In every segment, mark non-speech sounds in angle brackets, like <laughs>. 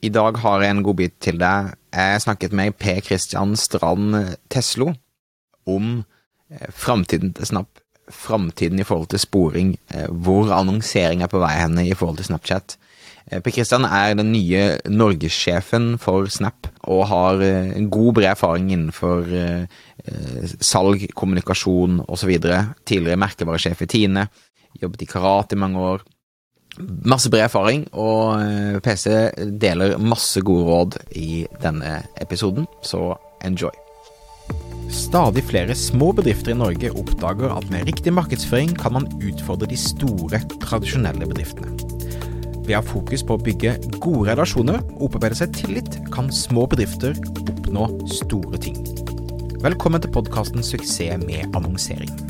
I dag har jeg en godbit til deg. Jeg snakket med Per Christian Strand Teslo om eh, framtiden til Snap. Framtiden i forhold til sporing, eh, hvor annonsering er på vei henne i forhold til Snapchat. P. Christian er den nye norgessjefen for Snap, og har god, bred erfaring innenfor salg, kommunikasjon osv. Tidligere merkevaresjef i Tine, jobbet i Karate i mange år. Masse bred erfaring, og eh, PC deler masse gode råd i denne episoden, så enjoy. Stadig flere små bedrifter i Norge oppdager at med riktig markedsføring kan man utfordre de store, tradisjonelle bedriftene. Ved å ha fokus på å bygge gode relasjoner og opparbeide seg tillit, kan små bedrifter oppnå store ting. Velkommen til podkasten Suksess med annonsering.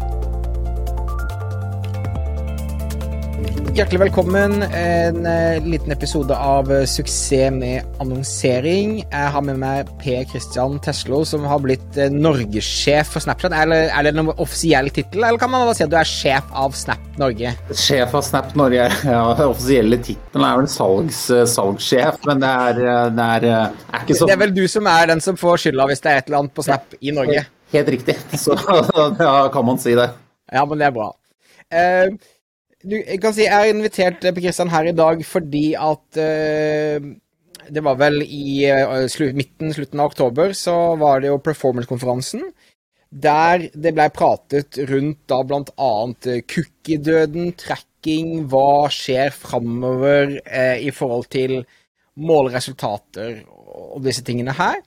Hjertelig velkommen. En uh, liten episode av uh, Suksess med annonsering. Jeg har med meg Per Christian Teslo, som har blitt uh, norgessjef for Snapchat. Er, er det noen offisiell tittel, eller kan man bare si at du er sjef av Snap Norge? Sjef av Snap Norge, <laughs> ja. Den offisielle tittelen er vel salgs, salgssjef, men det er, det er, er ikke så Det er vel du som er den som får skylda hvis det er et eller annet på Snap i Norge? Helt riktig. <laughs> Så <laughs> ja, kan man si det. Ja, men det er bra. Uh, du, jeg kan si jeg har invitert Per Kristian her i dag fordi at uh, det var vel i uh, slu, midten, slutten av oktober, så var det jo performance-konferansen. Der det blei pratet rundt da uh, cookie-døden, tracking, hva skjer framover uh, i forhold til målresultater og disse tingene her.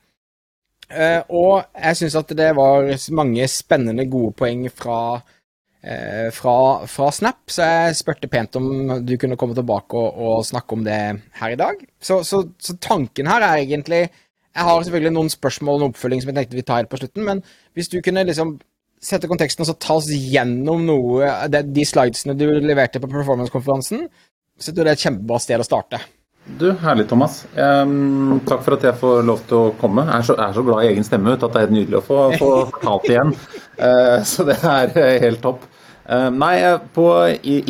Og jeg syns at det var mange spennende, gode poeng fra Eh, fra, fra, Snap, så jeg spurte pent om du kunne komme tilbake og, og snakke om det her i dag. Så, så, så, tanken her er egentlig Jeg har selvfølgelig noen spørsmål og oppfølging som jeg tenkte vi tar helt på slutten, men hvis du kunne liksom sette konteksten og så ta oss gjennom noe de, de slidesene du leverte på performance-konferansen, så tror jeg det er et kjempebra sted å starte. Du, Herlig, Thomas. Um, takk for at jeg får lov til å komme. Jeg er så, er så glad i egen stemme ut at det er helt nydelig å få, få fortalt igjen. Uh, så det er helt topp. Uh, nei, på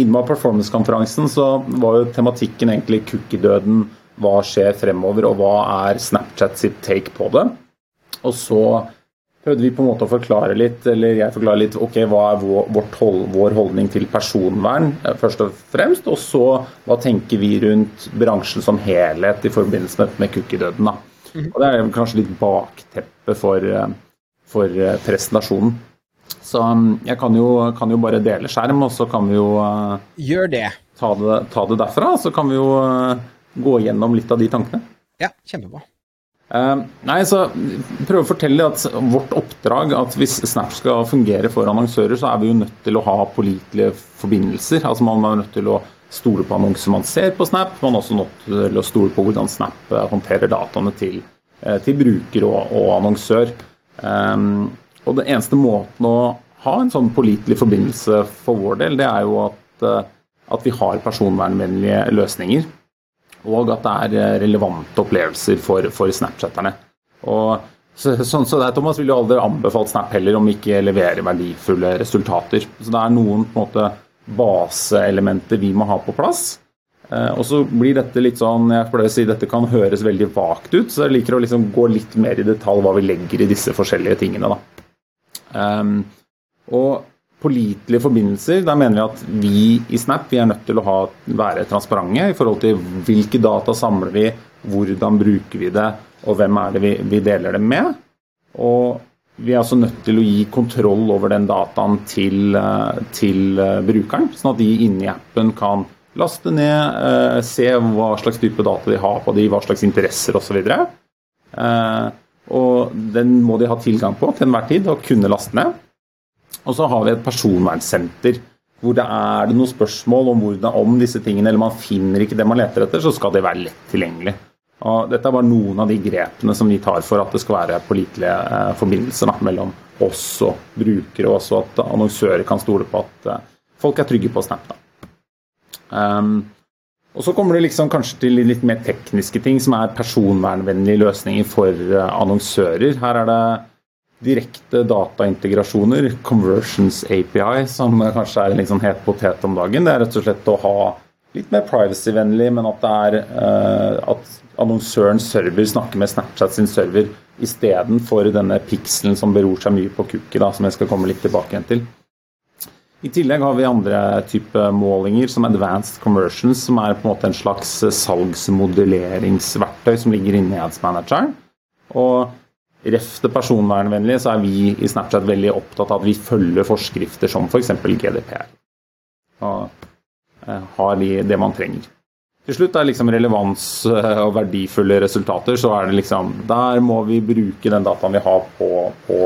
Inma Performance-konferansen så var jo tematikken egentlig cookie-døden. Hva skjer fremover, og hva er Snapchat sitt take på det? Og så prøvde vi på en måte å forklare litt, eller jeg forklarer litt ok, hva er vår, hold, vår holdning til personvern, eh, først og fremst. Og så hva tenker vi rundt bransjen som helhet i forbindelse med, med cookie-døden. Mm. Og Det er kanskje litt bakteppe for, eh, for presentasjonen. Så um, jeg kan jo, kan jo, bare dele skjerm, og så kan vi jo Gjør det. Ta, det. ta det derfra. Så kan vi jo gå gjennom litt av de tankene. Ja, kjempebra. Uh, nei, så prøve å fortelle at vårt oppdrag at hvis Snap skal fungere for annonsører, så er vi jo nødt til å ha pålitelige forbindelser. Altså Man er nødt til å stole på annonser man ser på Snap. Man er også nødt til å stole på hvordan Snap håndterer dataene til, til bruker og, og annonsør. Um, og den eneste måten å ha en sånn pålitelig forbindelse for vår del, det er jo at, eh, at vi har personvernvennlige løsninger. Og at det er eh, relevante opplevelser for, for Snapchatterne. Og så, sånn så deg, Thomas vil jo aldri anbefalt Snap heller om ikke leverer verdifulle resultater. Så det er noen på en måte baseelementer vi må ha på plass. Eh, og så blir dette litt sånn, jeg pleier å si dette kan høres veldig vagt ut, så jeg liker å liksom gå litt mer i detalj hva vi legger i disse forskjellige tingene. da. Um, og pålitelige forbindelser, Der mener vi at vi i Snap vi er nødt til å ha, være transparente i forhold til hvilke data samler vi, hvordan bruker vi det, og hvem er det vi, vi deler det med. Og vi er også nødt til å gi kontroll over den dataen til, eh, til eh, brukeren, sånn at de inni appen kan laste ned, eh, se hva slags type data de har på de, hva slags interesser osv. Og den må de ha tilgang på til enhver tid og kunne laste ned. Og så har vi et personvernsenter hvor det er det noen spørsmål om, hvordan, om disse tingene, eller man finner ikke det man leter etter, så skal det være lett tilgjengelig. Og dette er bare noen av de grepene som vi tar for at det skal være pålitelige eh, forbindelser da, mellom oss og brukere, og også at annonsører kan stole på at eh, folk er trygge på Snap. Um, og så kommer det liksom kanskje til litt mer tekniske ting, som er personvernvennlige løsninger for eh, annonsører. Her er det direkte dataintegrasjoner, conversions API, som kanskje er en sånn het potet om dagen. Det er rett og slett å ha litt mer privacy-vennlig, men at det er uh, at annonsørens server snakker med Snapchat sin server istedenfor denne pikselen som beror seg mye på cookie, da, som jeg skal komme litt tilbake igjen til. I tillegg har vi andre type målinger, som Advanced Conversions, som er på en måte en slags salgsmodelleringsverktøy som ligger inne i Ads Manageren. Og ref det personvernvennlige, så er vi i Snapchat veldig opptatt av at vi følger forskrifter som f.eks. For GDPR. Og har de det man trenger. Til slutt er liksom relevans eh, og verdifulle resultater, så er det liksom Der må vi bruke den dataen vi har på, på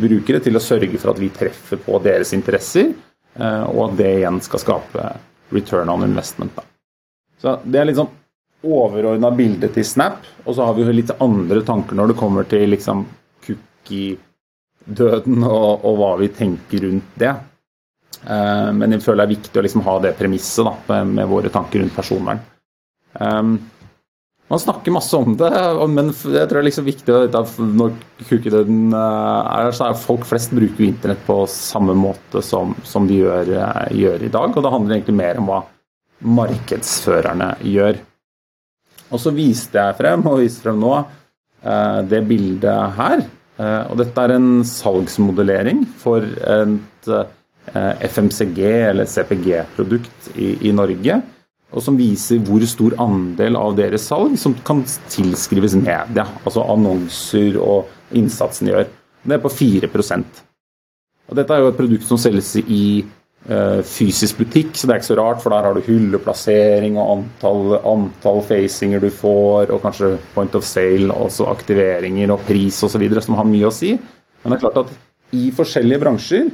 brukere, til å sørge for at vi treffer på deres interesser, eh, og at det igjen skal skape return on investment. Da. Så Det er liksom overordna bildet til Snap, og så har vi jo litt andre tanker når det kommer til liksom cookie-døden og, og, hva vi tenker rundt det. Uh, men jeg føler det er viktig å liksom ha det premisset da, med våre tanker rundt personvern. Um, man snakker masse om det, men jeg tror det er liksom viktig at når kukedøden eh, er så er folk flest bruker internett på samme måte som, som de gjør, gjør, i dag. Og det handler egentlig mer om hva markedsførerne gjør. Og så viste jeg frem, og viste frem nå, eh, det bildet her. Og dette er en salgsmodellering for et FMCG eller CPG-produkt i, i Norge og som viser hvor stor andel av deres salg som kan tilskrives media. Altså annonser og innsatsen de gjør. Det er på 4% Og Dette er jo et produkt som selges i fysisk butikk, så det er ikke så rart, for der har du hylleplassering og antall, antall facinger du får, og kanskje point of sale, altså aktiveringer og pris osv., som har mye å si. Men det er klart at i forskjellige bransjer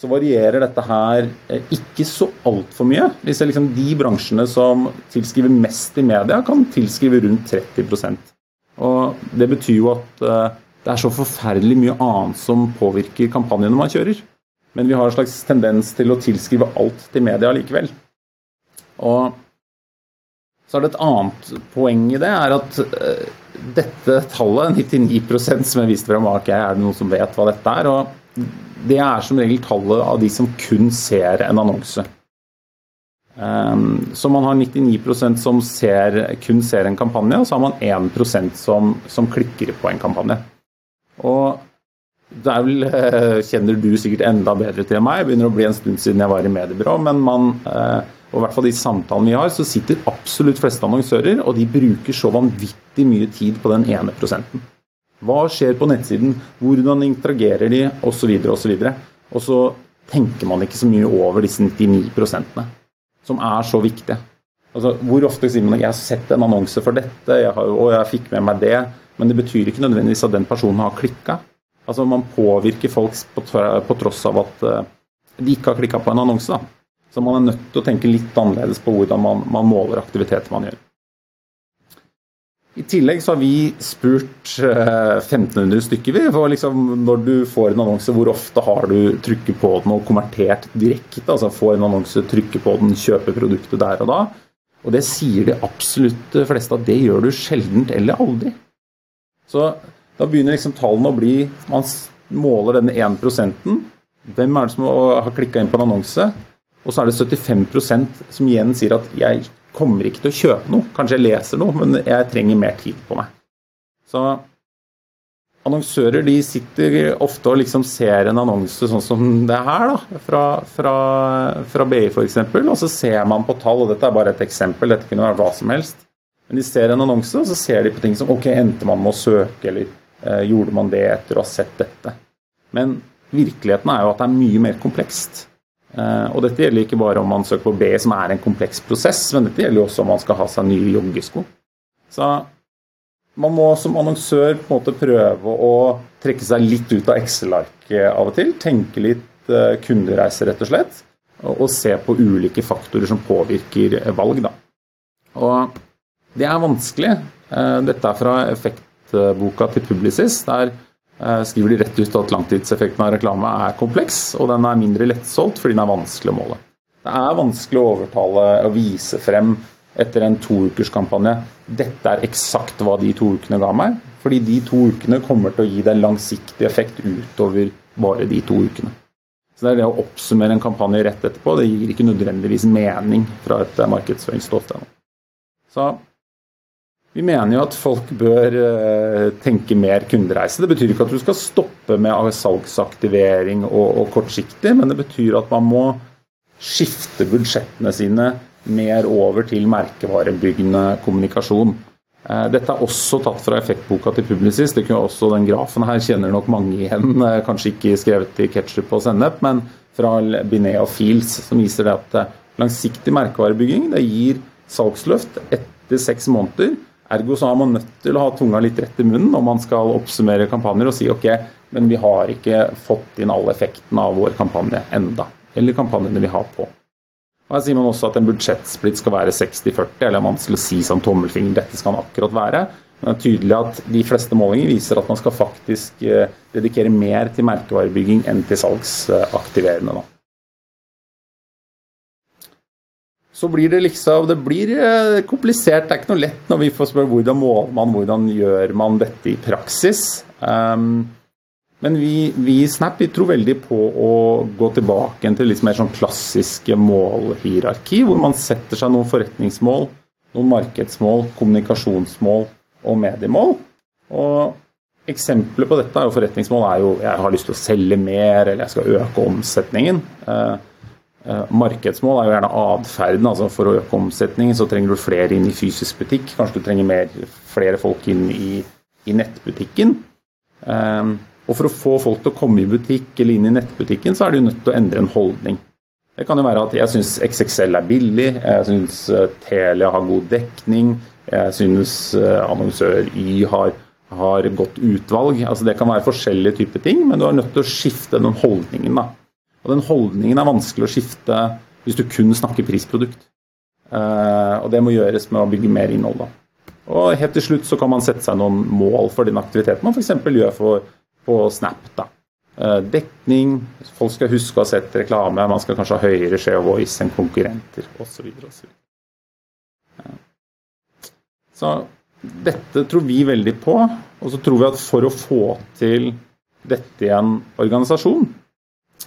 så varierer dette her eh, ikke så altfor mye. Hvis liksom De bransjene som tilskriver mest i media, kan tilskrive rundt 30% Og Det betyr jo at eh, det er så forferdelig mye annet som påvirker kampanjene man kjører. Men vi har en slags tendens til å tilskrive alt til media likevel. Og så er det et annet poeng i det, er at eh, dette tallet, 99% som jeg viste frem, okay, er det noen som vet hva dette er? og det er som regel tallet av de som kun ser en annonse. Um, så man har 99% som ser, kun ser en kampanje, og så har man 1% som, som klikker på en kampanje. Og det er vel, uh, kjenner du sikkert enda bedre til enn meg, det begynner å bli en stund siden jeg var i mediebyrå, men man, uh, og i hvert fall de samtalene vi har, så sitter absolutt fleste annonsører, og de bruker så vanvittig mye tid på den ene prosenten. Hva skjer på nettsiden? Hvordan interagerer de? Osv. osv. Og så tenker man ikke så mye over disse 99 som er så viktige. Altså, hvor ofte sier man at 'jeg har sett en annonse for dette', jeg har, 'og jeg fikk med meg det', men det betyr ikke nødvendigvis at den personen har klikka. Altså, man påvirker folk på, tross av at uh, de ikke har klikka på en annonse. Da. Så man er nødt til å tenke litt annerledes på hvordan man, man måler aktiviteter man gjør. I tillegg så har vi spurt 1500 eh, stykker vi, for liksom når du får en annonse, hvor ofte har du trykket på den og konvertert direkte? Altså får en annonse, trykker på den, kjøper produktet der og da. Og det sier de absolutt fleste at det gjør du sjeldent eller aldri. Så da begynner liksom tallene å bli Man måler denne 1 Hvem er det som har klikka inn på en annonse? Og så er det 75% som igjen sier at jeg kommer ikke til å kjøpe noe. Kanskje jeg leser noe, men jeg trenger mer tid på meg. Så annonsører de sitter ofte og liksom ser en annonse sånn som det her, da, fra, fra, fra BI f.eks., og så ser man på tall, og dette er bare et eksempel, dette kunne være hva som helst. Men de ser en annonse, og så ser de på ting som ok, endte man med å søke, eller gjorde man det etter å ha sett dette? Men virkeligheten er jo at det er mye mer komplekst. Eh, og dette gjelder ikke bare om man søker på B, som er en kompleks prosess, men dette gjelder jo også om man skal ha seg nye joggesko. Så man må som annonsør på en måte prøve å trekke seg litt ut av Excel-arket av og til. Tenke litt eh, kundereise, rett og slett. Og, se på ulike faktorer som påvirker valg. Da. Og det er vanskelig. Eh, dette er fra effektboka til Publicis. der Eh, skriver de rett ut at langtidseffekten av reklame er kompleks, og den er mindre lettsolgt fordi den er vanskelig å måle. Det er vanskelig å overtale og vise frem etter en toukerskampanje dette er eksakt hva de to ukene ga meg. Fordi de to ukene kommer til å gi deg langsiktig effekt utover bare de to ukene. Så det er det å oppsummere en kampanje rett etterpå. Det gir ikke nødvendigvis mening fra et markedsføringsståsted. Så vi mener jo at folk bør uh, tenke mer kundereise. Det betyr ikke at du skal stoppe med salgsaktivering og, og kortsiktig, men det betyr at man må skifte budsjettene sine mer over til merkevarebyggende kommunikasjon. Uh, dette er også tatt fra effektboka til Publicis. Det kunne også Den grafen her kjenner nok mange igjen. Uh, <laughs> kanskje ikke skrevet i ketsjup og sennep, men fra Binea Fields, som viser det at langsiktig merkevarebygging det gir salgsløft etter seks måneder. Ergo så er man nødt til å ha tunga litt rett i munnen når man skal oppsummere kampanjer og si ok, men vi har ikke fått inn all effekten av vår kampanje enda. Eller kampanjene vi har på. Og Her sier man også at en budsjettsplitt skal være 60-40, eller man skal si som tommelfinger dette skal den akkurat være. Men det er tydelig at de fleste målinger viser at man skal faktisk eh, dedikere mer til merkevarebygging enn til salgsaktiverende. Da. Så blir det liksom Det blir eh, komplisert. Det er ikke noe lett når vi får spørre hvordan måler man, hvordan gjør man dette i praksis. Um, men vi, vi i Snap vi tror veldig på å gå tilbake til litt mer sånn klassiske målhierarki, hvor man setter seg noen forretningsmål, noen markedsmål, kommunikasjonsmål og mediemål. Og Eksempler på dette er jo forretningsmål er jo jeg har lyst til å selge mer, eller jeg skal øke omsetningen. Uh, markedsmål er jo gjerne atferden. Altså for å øke omsetningen så trenger du flere inn i fysisk butikk. Kanskje du trenger mer, flere folk inn i, i nettbutikken. Um, og for å få folk til å komme i butikk eller inn i nettbutikken, så er du nødt til å endre en holdning. Det kan jo være at jeg syns XXL er billig, jeg syns eh, Telia har god dekning, jeg syns annonsør Y har, har godt utvalg. Altså Det kan være forskjellige typer ting, men du er nødt til å skifte den holdningen. da. Og den holdningen er vanskelig å skifte hvis du kun snakker prisprodukt. Uh, og det må gjøres med å bygge mer innhold. da. Og helt til slutt så kan man sette seg noen mål for den aktiviteten man f.eks. gjør for, på Snap. da. Uh, dekning, folk skal huske å ha sett reklame, man skal kanskje ha høyere share voice enn konkurrenter osv. Så, uh, så dette tror vi veldig på. Og så tror vi at for å få til dette i en organisasjon,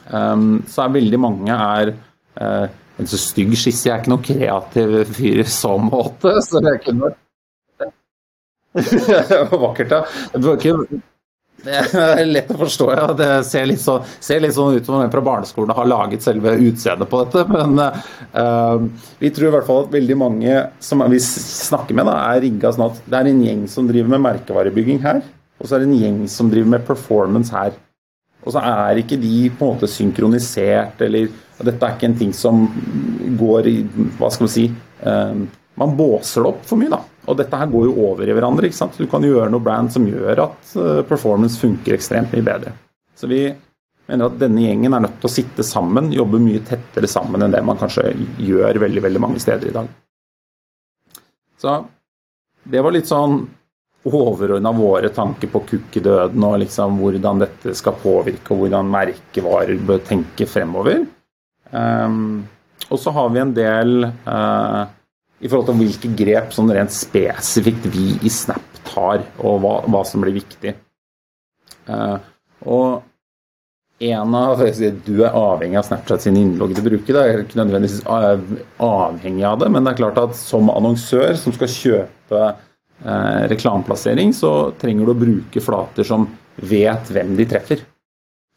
så er veldig mange er uh, en så stygg skisse. Jeg er ikke noen kreativ fyr i så måte. Så det kunne <laughs> vakkert, ja. Det var ikke er lett å forstå. Ja. Det ser litt, så, ser litt sånn ut som en fra barneskolen har laget selve utseendet på dette. Men uh, vi tror i hvert fall at veldig mange som vi snakker med, da, er rigga sånn at det er en gjeng som driver med merkevarebygging her. Og så er det en gjeng som driver med performance her. Og så er ikke de på en måte synkronisert, eller dette er ikke en ting som går i Hva skal man si um, Man båser det opp for mye, da. Og dette her går jo over i hverandre. ikke sant? Du kan gjøre noe brand som gjør at uh, performance funker ekstremt mye bedre. Så vi mener at denne gjengen er nødt til å sitte sammen, jobbe mye tettere sammen enn det man kanskje gjør veldig, veldig mange steder i dag. Så det var litt sånn overordna våre tanker på kukkedøden og liksom hvordan dette skal påvirke, og hvordan merkevarer bør tenke fremover. Um, og så har vi en del uh, i forhold til hvilke grep sånn rent spesifikt vi i Snap tar, og hva, hva som blir viktig. Uh, og en av Du er avhengig av Snapchat sine innloggede brukere. Jeg er ikke nødvendigvis avhengig av det, men det er klart at som annonsør som skal kjøpe eh, reklameplassering, så trenger du å bruke flater som vet hvem de treffer.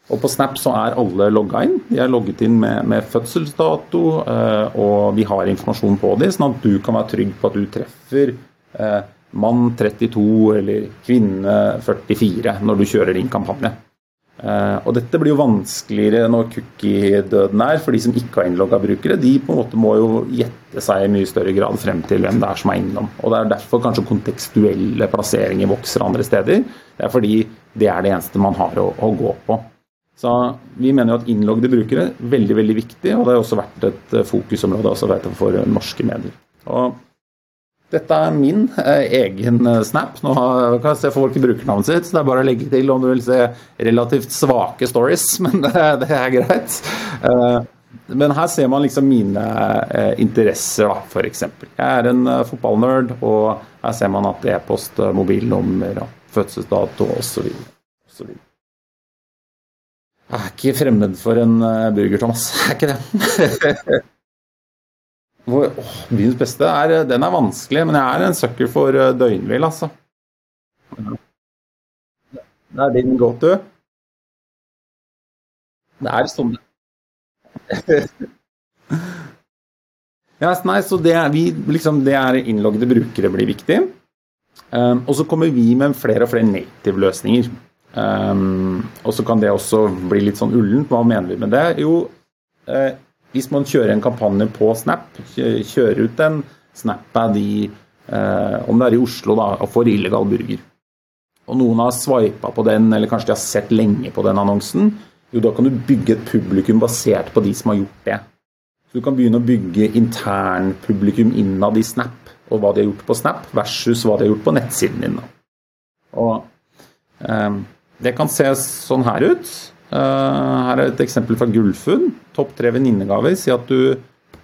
Og På Snap så er alle logga inn. De er logget inn med, med fødselsdato, eh, og vi har informasjon på dem, sånn at du kan være trygg på at du treffer eh, mann 32 eller kvinne 44 når du kjører din kampanje. Uh, og dette blir jo vanskeligere når cookie-døden er, for de som ikke har innlogga brukere. De på en måte må jo gjette seg i mye større grad frem til hvem det er som er innom. Og det er derfor kanskje kontekstuelle plasseringer vokser andre steder. Det er fordi det er det eneste man har å, å gå på. Så vi mener jo at innloggede brukere er veldig veldig viktig, og det har også vært et eh, fokusområde også, jeg, for norske medier. Og dette er min eh, egen eh, snap. Nå kan jeg se folk i brukernavnet sitt, så det er bare å legge til om du vil se relativt svake stories, <laughs> men det, det er greit. Eh, men her ser man liksom mine eh, interesser, da, f.eks. Jeg er en uh, fotballnerd, og her ser man at e-post, mobilnummer, fødselsdato osv. Jeg er ikke fremmed for en burger, Thomas. <laughs> Jeg er ikke det. <laughs> Hvor, åh, byens beste er, den er vanskelig, men jeg er en sucker for uh, døgnhvil, altså. Det er din go to. Det er sånn <laughs> ja, nei, så det er, vi, liksom, det er innloggede brukere blir viktig. Um, og så kommer vi med flere og flere native-løsninger. Um, og så kan det også bli litt sånn ullent. Hva mener vi med det? Jo, uh, hvis man kjører en kampanje på Snap, kjører ut en Snap-ad i eh, om det er i Oslo, da, og får illegal burger, og noen har sveipa på den, eller kanskje de har sett lenge på den annonsen, jo, da kan du bygge et publikum basert på de som har gjort det. Så du kan begynne å bygge internpublikum innad i Snap, og hva de har gjort på Snap, versus hva de har gjort på nettsiden din. Og eh, Det kan se sånn her ut. Uh, her er et eksempel fra Gullfunn. Topp tre venninnegaver. Si at du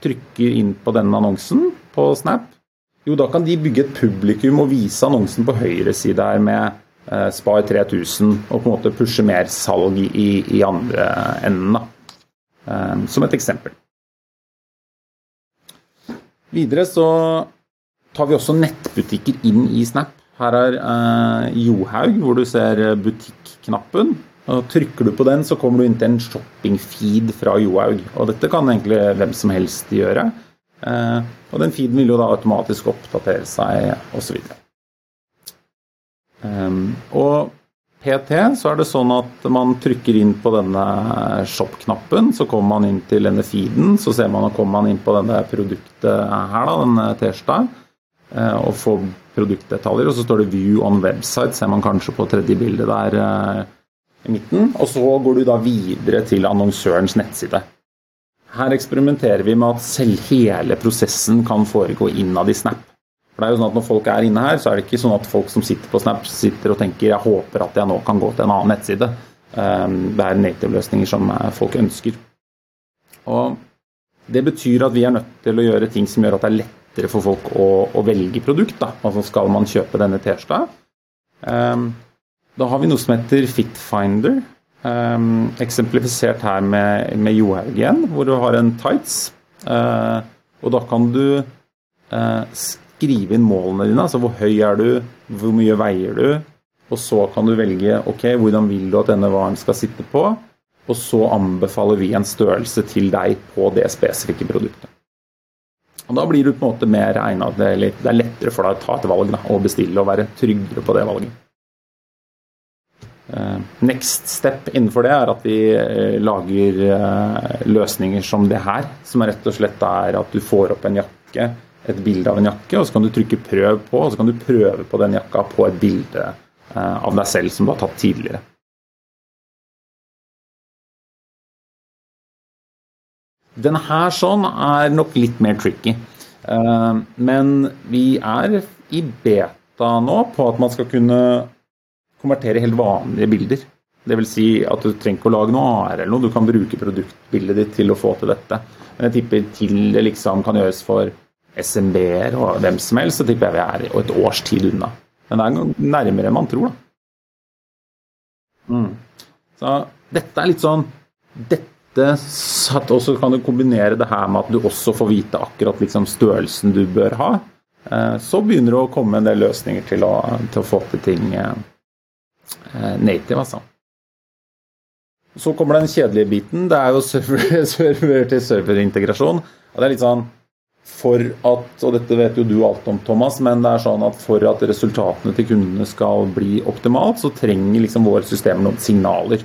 trykker inn på denne annonsen på Snap. Jo, da kan de bygge et publikum og vise annonsen på høyre side her med eh, Spar 3000 og på en måte pushe mer salg i, i andre enden. Da. Eh, som et eksempel. Videre så tar vi også nettbutikker inn i Snap. Her er eh, Johaug, hvor du ser butikknappen. Og Trykker du på den, så kommer du inn til en shoppingfeed fra Johaug. Og dette kan egentlig hvem som helst gjøre. Eh, og den feeden vil jo da automatisk oppdatere seg, osv. Og, og PT så er det sånn at man trykker inn på denne shop-knappen, så kommer man inn til denne feeden. Så ser man og kommer man inn på denne produktet her, da, denne T-skjorta, eh, og får produktdetaljer. Og så står det 'View on website', ser man kanskje på tredje bildet der eh, i midten. Og så går du da videre til annonsørens nettside. Her eksperimenterer vi med at selv hele prosessen kan foregå innad i Snap. For det er jo sånn at Når folk er inne her, så er det ikke sånn at folk som sitter på Snap sitter og tenker jeg håper at jeg nå kan gå til en annen nettside. Ehm, det er native-løsninger som eh, folk ønsker. Og Det betyr at vi er nødt til å gjøre ting som gjør at det er lettere for folk å, å velge produkt. Da. Altså Skal man kjøpe denne T-skjorta? Da har vi noe som heter Fitfinder. Um, eksemplifisert her med, med Johaug igjen, hvor du har en tights. Uh, og da kan du uh, skrive inn målene dine. Altså hvor høy er du, hvor mye veier du. Og så kan du velge ok, hvordan vil du at denne varen skal sitte på. Og så anbefaler vi en størrelse til deg på det spesifikke produktet. Og Da blir du på en måte mer egnet, det er lettere for deg å ta et valg da, og bestille og være tryggere på det valget. Eh, next step innenfor det er at vi eh, lager eh, løsninger som det her, som rett og slett er at du får opp en jakke et bilde av en jakke, og så kan du trykke 'prøv på', og så kan du prøve på den jakka på et bilde av deg selv som du har tatt tidligere. Denne her sånn er nok litt mer tricky. Men vi er i beta nå på at man skal kunne konvertere helt vanlige bilder. Dvs. Si at du trenger ikke å lage noe AR eller noe, du kan bruke produktbildet ditt til å få til dette. Men jeg tipper til det liksom kan gjøres for SMB-er og hvem som helst, så tipper jeg vi er et års tid unna. Men det er nærmere enn man tror, da. Mm. Så dette er litt sånn Dette satt også kan du kombinere det her med at du også får vite akkurat liksom størrelsen du bør ha. Eh, så begynner det å komme en del løsninger til å, til å få til ting eh, native, altså. Så kommer den kjedelige biten. Det er jo server-til-server-integrasjon. Server <laughs> Og det er litt sånn for at, og dette vet jo du alt om, Thomas, men det er sånn at for at resultatene til kundene skal bli optimalt, så trenger liksom våre systemer noen signaler.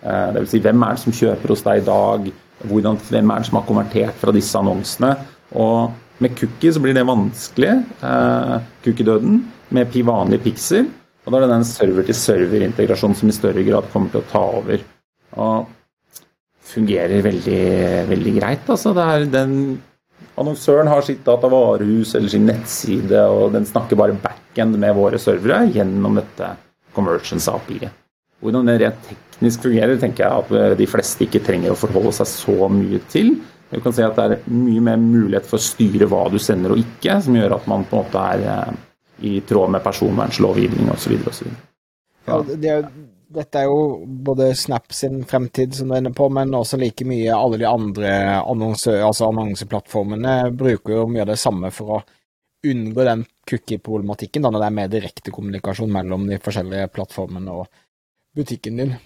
det Dvs. Si, hvem er det som kjøper hos deg i dag? Hvordan, hvem er det som har konvertert fra disse annonsene? Og med cookie så blir det vanskelig. Eh, cookie-døden med vanlig pixel. Og da er det den server-til-server-integrasjonen som i større grad kommer til å ta over. Og fungerer veldig, veldig greit. Altså, den Annonsøren har sitt datavarehus eller sin nettside, og den snakker bare backend med våre servere gjennom dette Conversions API-et. Hvordan det rent teknisk fungerer, tenker jeg at de fleste ikke trenger å forholde seg så mye til. Du kan si at Det er mye mer mulighet for å styre hva du sender og ikke, som gjør at man på en måte er eh, i tråd med personvernlovgivning osv. Ja, det er, dette er jo både Snap sin fremtid, som du er inne på, men også like mye alle de andre annonse, altså annonseplattformene bruker jo mye av det samme for å unngå den cookie-problematikken, da når det er mer direkte kommunikasjon mellom de forskjellige plattformene og butikken din.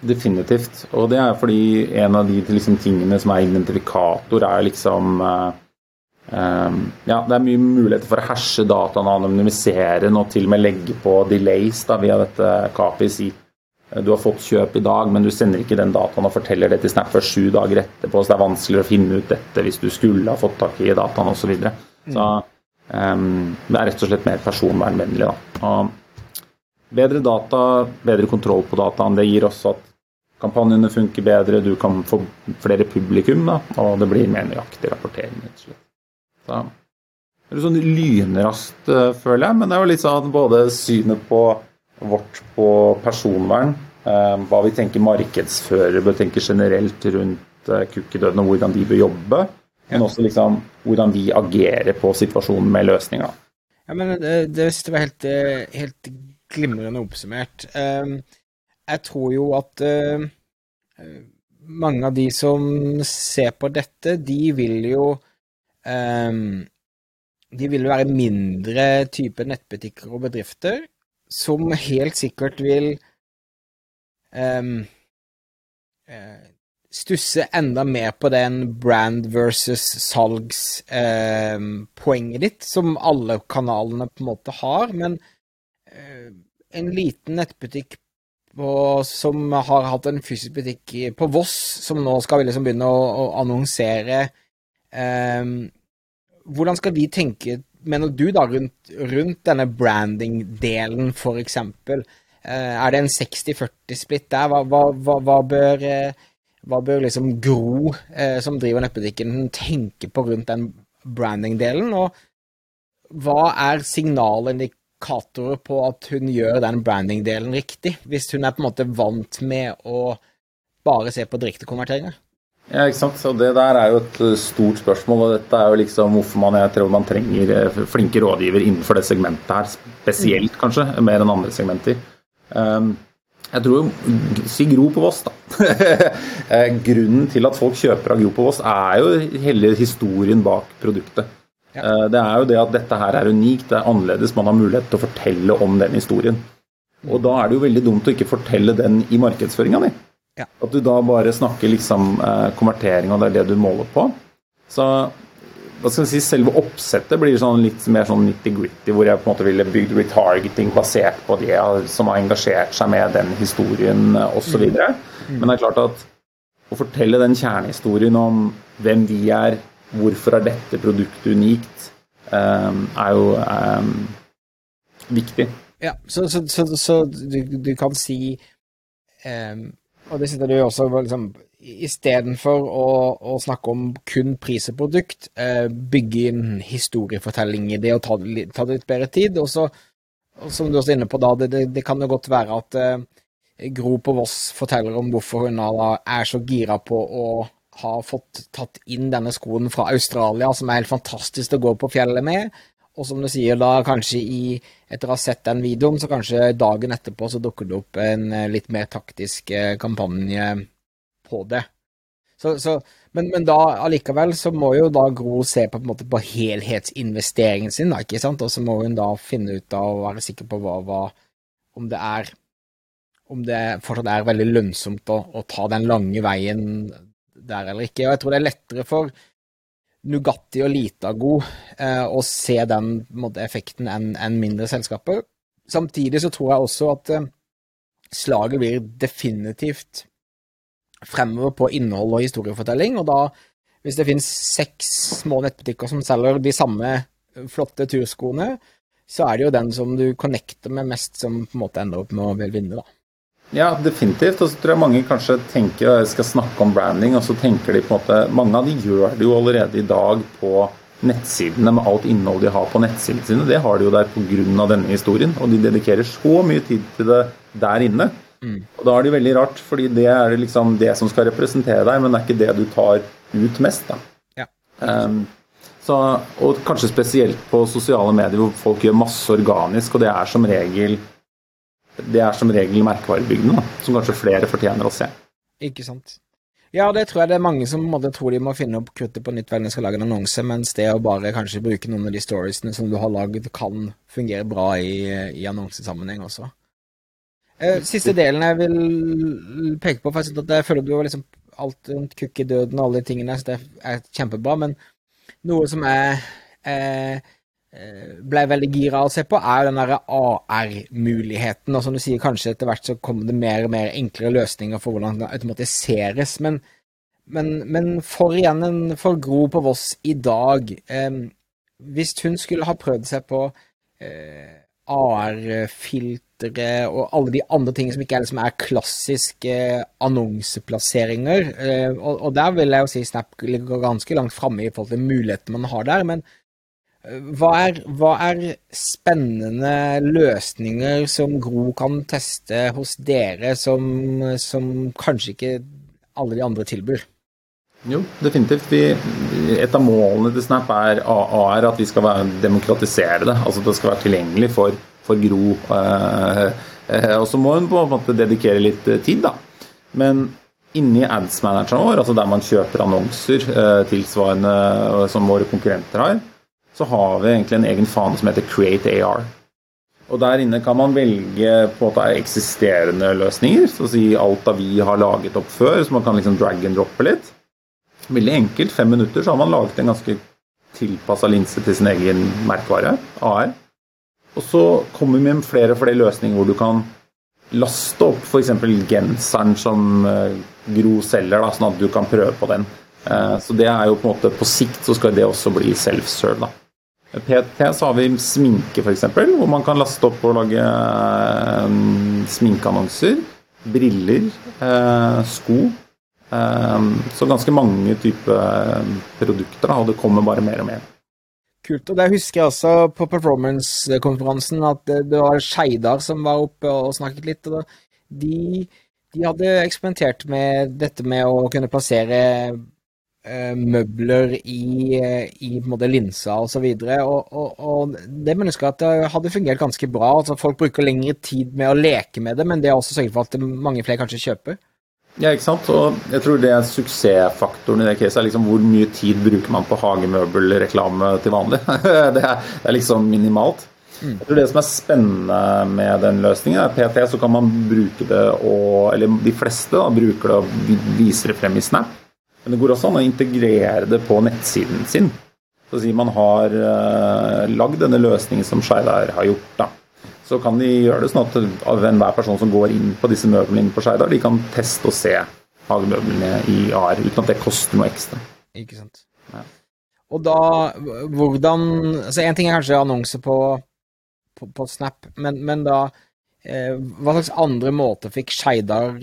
Definitivt. Og det er fordi en av de liksom, tingene som er identifikator, er liksom uh, um, Ja, det er mye muligheter for å herse dataene, anonymisere den og til og med legge på delays da, via dette. Si eh, du har fått kjøp i dag, men du sender ikke den dataen og forteller det til Snap før sju dager etterpå, så det er vanskeligere å finne ut dette hvis du skulle ha fått tak i dataen osv. Så, videre. så um, det er rett og slett mer personvernvennlig. da. Og bedre data, bedre kontroll på dataen. Det gir også at kampanjene funker bedre, du kan få flere publikum, da, og det blir mer nøyaktig rapportering. Så, det er sånn lynraskt, eh, føler jeg, men det er jo litt sånn både synet på vårt på personvern, eh, hva vi tenker markedsførere bør tenke generelt rundt eh, cookiedøden og hvordan de bør jobbe, men også liksom hvordan vi agerer på situasjonen med løsninger. Ja, men Det, det var helt, helt glimrende oppsummert. Um, jeg tror jo at mange av de som ser på dette, de vil jo um, De vil være mindre type nettbutikker og bedrifter som helt sikkert vil um, stusse enda mer på den brand versus salgspoenget um, ditt, som alle kanalene på en måte har. Men uh, en liten nettbutikk på, som har hatt en fysisk butikk på Voss, som nå skal liksom begynne å, å annonsere. Um, hvordan skal vi tenke, mener du, da, rundt, rundt denne branding-delen, f.eks.? Eh, er det en 60-40-splitt der? Hva, hva, hva, bør, hva bør liksom Gro, uh, som driver nettbutikken, tenke på rundt den branding-delen? Og hva er signalindikatorer på at hun gjør den branding-delen riktig, hvis hun er på en måte vant med å bare se på direktekonverteringer? Ja, ikke sant. Så det der er jo et eh, stort spørsmål. og Dette er jo liksom hvorfor man, jeg tror man trenger eh, flinke rådgiver innenfor det segmentet her. Spesielt, kanskje, mer enn andre segmenter. Um, jeg tror Si Gro på Voss, da. <laughs> Eh, grunnen til at folk kjøper av Gro på Voss, er jo hele historien bak produktet. Ja. Det er jo det at dette her er unikt, det er annerledes, man har mulighet til å fortelle om den historien. Og da er det jo veldig dumt å ikke fortelle den i markedsføringa di. Ja. At du da bare snakker liksom eh, konvertering, og det er det du måler på. Så hva skal vi si, selve oppsettet blir sånn litt mer sånn nitty-gritty, hvor jeg på en måte ville bygd retargeting basert på de som har engasjert seg med den historien osv. Mm. mm. Men det er klart at å fortelle den kjernehistorien om hvem vi er, hvorfor er dette produktet unikt, um, er jo um, viktig. Ja, så, så, så, så du, du, kan si um, Og det sitter du også liksom, Istedenfor å, å snakke om kun pris og produkt, eh, bygge inn historiefortelling i det og ta, ta det litt bedre tid. Og så, som du også er inne på da, det, det, det kan jo godt være at eh, Gro på Voss forteller om hvorfor hun er så gira på å ha fått tatt inn denne skoen fra Australia, som er helt fantastisk å gå på fjellet med. Og som du sier, da kanskje i, etter å ha sett den videoen, så kanskje dagen etterpå så dukker det opp en eh, litt mer taktisk eh, kampanje på det. Så, så, men, men, da allikevel så må jo da Gro se på, på, på helhetsinvesteringen sin, da, ikke sant? og så må hun da finne ut av og være sikker på hva, hva, om det er om det fortsatt er veldig lønnsomt å, å ta den lange veien der eller ikke. Og jeg tror det er lettere for Nugatti og Litago eh, og se den måte, effekten enn en mindre selskaper. Samtidig så tror jeg også at eh, slaget blir definitivt fremover på innhold og historiefortelling, og da, hvis det finnes seks små nettbutikker som selger de samme flotte turskoene, så er det jo den som du connecter med mest, som på en måte ender opp med å vil vinne, da. Ja, definitivt. Og så tror jeg mange kanskje tenker skal snakke om branding, og så tenker de på en måte Mange av de gjør det jo allerede i dag på nettsidene med alt innhold de har på nettsidene sine. Det har de jo der pga. denne historien, og de dedikerer så mye tid til det der inne. Mm. Og da er det veldig rart, fordi det er liksom det som skal representere deg, men det er ikke det du tar ut mest. da. Ja. Um, så, og kanskje spesielt på sosiale medier hvor folk gjør masse organisk, og det er som regel det er som regel merkevarebygdene, som kanskje flere fortjener å se. Ikke sant. Ja, det tror jeg det er mange som måtte tro de må finne opp kruttet på nytt hver gang de skal lage en annonse, mens det å bare kanskje bruke noen av de storiesene som du har lagd, kan fungere bra i, i annonsesammenheng også. Eh, siste delen jeg vil peke på, for jeg, at jeg føler du har liksom alt rundt cookie-døden og alle de tingene, så det er kjempebra, men noe som er eh, ble veldig gira å se på, er den derre AR-muligheten. Og som du sier, kanskje etter hvert så kommer det mer og mer enklere løsninger for hvordan det automatiseres. Men, men, men for igjen en for Gro på Voss i dag eh, Hvis hun skulle ha prøvd seg på eh, AR-filtre og alle de andre tingene som ikke er, liksom er klassiske annonseplasseringer. Eh, og, og, der vil jeg jo si Snap ligger ganske langt framme i forhold til mulighetene man har der. Men eh, hva er, hva er, spennende løsninger som Gro kan teste hos dere, som, som kanskje ikke alle de andre tilbyr? Jo, definitivt. Vi, et av målene til Snap er, er at vi skal demokratisere det. Altså at det skal være tilgjengelig for for Gro. Eh, eh, og så må hun på en måte dedikere litt eh, tid, da. Men inni ads-manageren vår, altså der man kjøper annonser tilsvarende som våre konkurrenter har, så har vi egentlig en egen fane som heter Create AR. Og Der inne kan man velge på måte eksisterende løsninger, så å si alt av vi har laget opp før, så man kan liksom drag and droppe litt. Veldig enkelt, fem minutter så har man laget en ganske tilpassa linse til sin egen merkevare, AR. Og så kommer vi med flere og flere løsninger hvor du kan laste opp f.eks. genseren som eh, Gro selger, da, sånn at du kan prøve på den. Eh, så det er jo på en måte På sikt så skal det også bli self-serve. da. PT så har vi sminke f.eks., hvor man kan laste opp og lage eh, sminkeannonser. Briller, sko. Så ganske mange typer produkter, og det kommer bare mer og mer. Kult. Og det husker jeg også på performance-konferansen, at det var Skeidar som var oppe og snakket litt. og de, de, hadde eksperimentert med dette med å kunne plassere møbler i, i måte linsa osv. Og, så og, og, og det mennesket at det hadde fungert ganske bra. altså Folk bruker lengre tid med å leke med det, men det har også sørget for at mange flere kanskje kjøper. Ja, ikke sant. Og jeg tror det er suksessfaktoren i det caset. er liksom Hvor mye tid bruker man på hagemøbelreklame til vanlig? <laughs> det, er, det er liksom minimalt. Mm. Jeg tror Det som er spennende med den løsningen, er PT så kan man bruke det og Eller de fleste da, bruker det og viser det frem i Snap. Men det går også an å integrere det på nettsiden sin. Så si Man har uh, lagd denne løsningen som Skeidar har gjort. da så kan de gjøre det sånn at enhver person som går inn på disse møblene inne på Skeidar, de kan teste og se hagemøblene i AR uten at det koster noe ekstra. Ikke sant. Ja. Og da, hvordan altså En ting er kanskje annonse på, på, på Snap, men, men da eh, Hva slags andre måter fikk Skeidar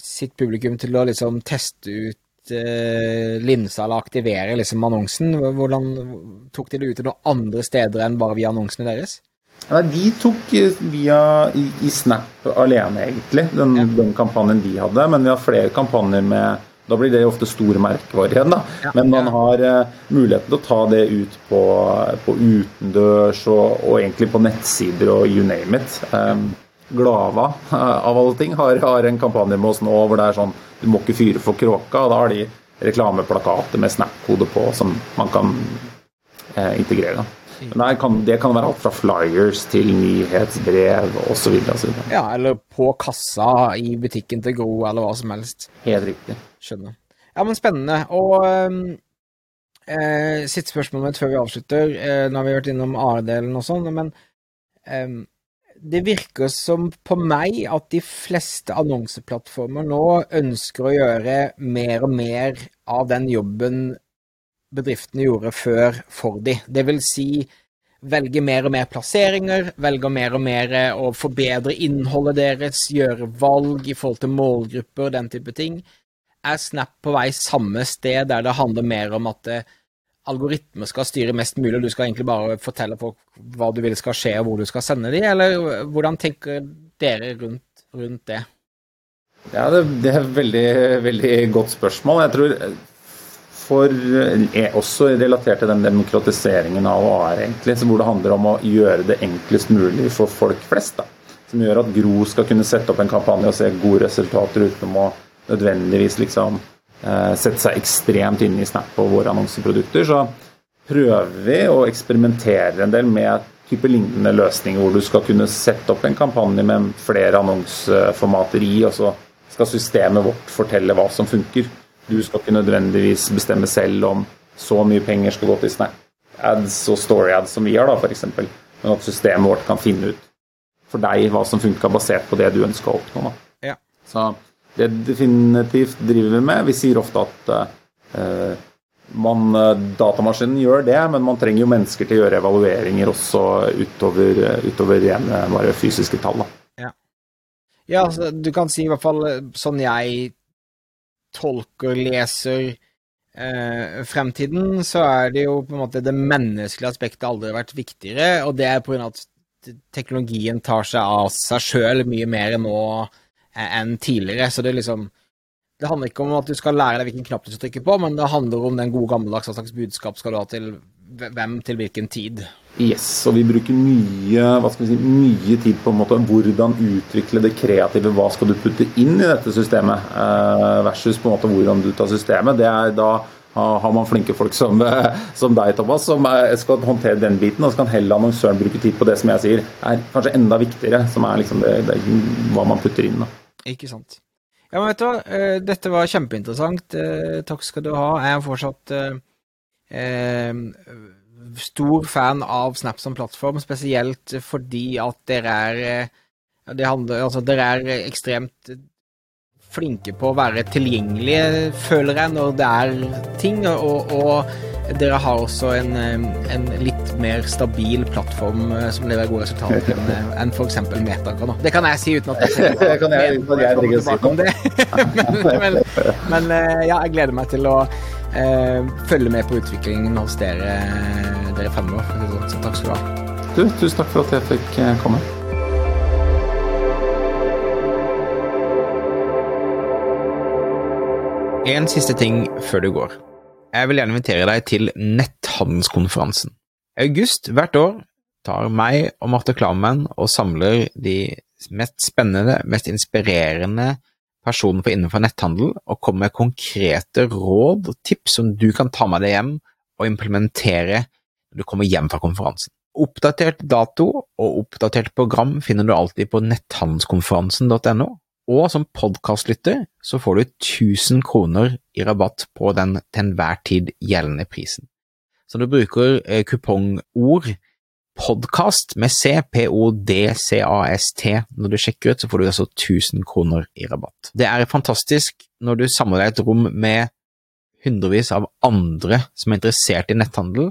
sitt publikum til å liksom teste ut eh, linsa eller aktivere liksom annonsen? Hvordan tok de det ut til noen andre steder enn bare via annonsene deres? Nei, De tok via i, i Snap alene, egentlig, den, ja. den, kampanjen de hadde. Men vi har flere kampanjer med Da blir det ofte store merkevare igjen, da. Ja. Men man har uh, muligheten til å ta det ut på, på utendørs og, og, egentlig på nettsider og you name it. Um, Glava, uh, av alle ting, har, har, en kampanje med oss nå hvor det er sånn Du må ikke fyre for kråka. og Da har de reklameplakater med Snap-kode på som man kan eh, integrere. Men Nei, kan, det kan være alt fra flyers til nyhetsbrev osv. Ja, eller på kassa i butikken til Gro, eller hva som helst. Helt riktig. Skjønner. Ja, men spennende. Og um, eh, siste spørsmål mitt før vi avslutter. Eh, nå har vi vært innom A-delen og sånn, men um, det virker som på meg at de fleste annonseplattformer nå ønsker å gjøre mer og mer av den jobben bedriftene gjorde før for de. Det vil si velge mer og mer plasseringer, velge mer og mer å forbedre innholdet deres, gjøre valg i forhold til målgrupper, den type ting. Er Snap på vei samme sted, der det handler mer om at eh, algoritmer skal styre mest mulig, og du skal egentlig bare fortelle folk hva du vil skal skje, og hvor du skal sende dem, eller hvordan tenker dere rundt, rundt det? Ja, det, det er et veldig, veldig godt spørsmål. Jeg tror for er også relatert til den demokratiseringen av AR, egentlig, hvor det handler om å gjøre det enklest mulig for folk flest. Da. Som gjør at Gro skal kunne sette opp en kampanje og se gode resultater uten å nødvendigvis liksom eh, sette seg ekstremt inn i Snap og våre annonseprodukter. Så prøver vi å eksperimentere en del med type lignende løsninger, hvor du skal kunne sette opp en kampanje med flere annonseformater i, og så skal systemet vårt fortelle hva som funker. Du skal ikke nødvendigvis bestemme selv om så mye penger skal gå til Snap ads og story ads som vi har, da, f.eks. Men at systemet vårt kan finne ut for deg hva som funka, basert på det du ønsker å oppnå. Da. Ja. Så det definitivt driver vi med. Vi sier ofte at uh, man, datamaskinen gjør det, men man trenger jo mennesker til å gjøre evalueringer også utover, utover rene bare fysiske tall. Da. Ja, ja altså, du kan si i hvert fall sånn jeg tolker, leser eh, fremtiden, så er det jo på en måte det menneskelige aspektet aldri vært viktigere, og det er på grunn av at teknologien tar seg av seg sjøl mye mer nå eh, enn tidligere. Så det liksom Det handler ikke om at du skal lære deg hvilken knapp du skal trykke på, men det handler om den gode gammeldags hva slags budskap skal du ha til hvem til hvilken tid. Yes, og vi bruker mye, hva skal vi si, mye tid på en måte hvordan utvikle det kreative. Hva skal du putte inn i dette systemet, eh, versus på en måte hvordan du tar systemet. Det er da har man flinke folk som, <laughs> som deg, Thomas, som skal håndtere den biten. Og så kan heller annonsøren bruke tid på det som jeg sier er kanskje enda viktigere, som er liksom det, det, hva man putter inn. Da. Ikke sant. Ja, men vet du hva, eh, dette var kjempeinteressant. Eh, takk skal du ha. Jeg er fortsatt eh, stor fan av Snap som plattform, spesielt fordi at dere er eh, det handler, altså, Dere er ekstremt flinke på å være tilgjengelige, føler jeg, når det er ting. Og, og dere har også en, eh, en, litt mer stabil plattform eh, som leverer gode resultater enn en f.eks. Metagra. Det kan jeg si uten at jeg, <laughs> det kan jeg, jeg, jeg, tilbake om det. <laughs> men, men, men ja, jeg gleder meg til å eh, følge med på utviklingen hos dere, dere fremover. Sånn. Så takk skal du ha. Du, tusen takk for at jeg fikk eh, komme. En siste ting før du går. Jeg vil gjerne invitere deg til netthandelskonferansen. I August hvert år tar meg og Marte Klammen og samler de mest spennende, mest inspirerende personer innenfor netthandel og kommer med konkrete råd og tips som du kan ta med deg hjem og implementere når du kommer hjem fra konferansen. Oppdatert dato og oppdatert program finner du alltid på netthandelskonferansen.no, og som podkastlytter så får du 1000 kroner i rabatt på den til enhver tid gjeldende prisen. Så du bruker eh, kupongord podkast med C, P-O-D-C-A-S-T. Når du sjekker ut, så får du altså 1000 kroner i rabatt. Det er fantastisk når du samler deg et rom med hundrevis av andre som er interessert i netthandel.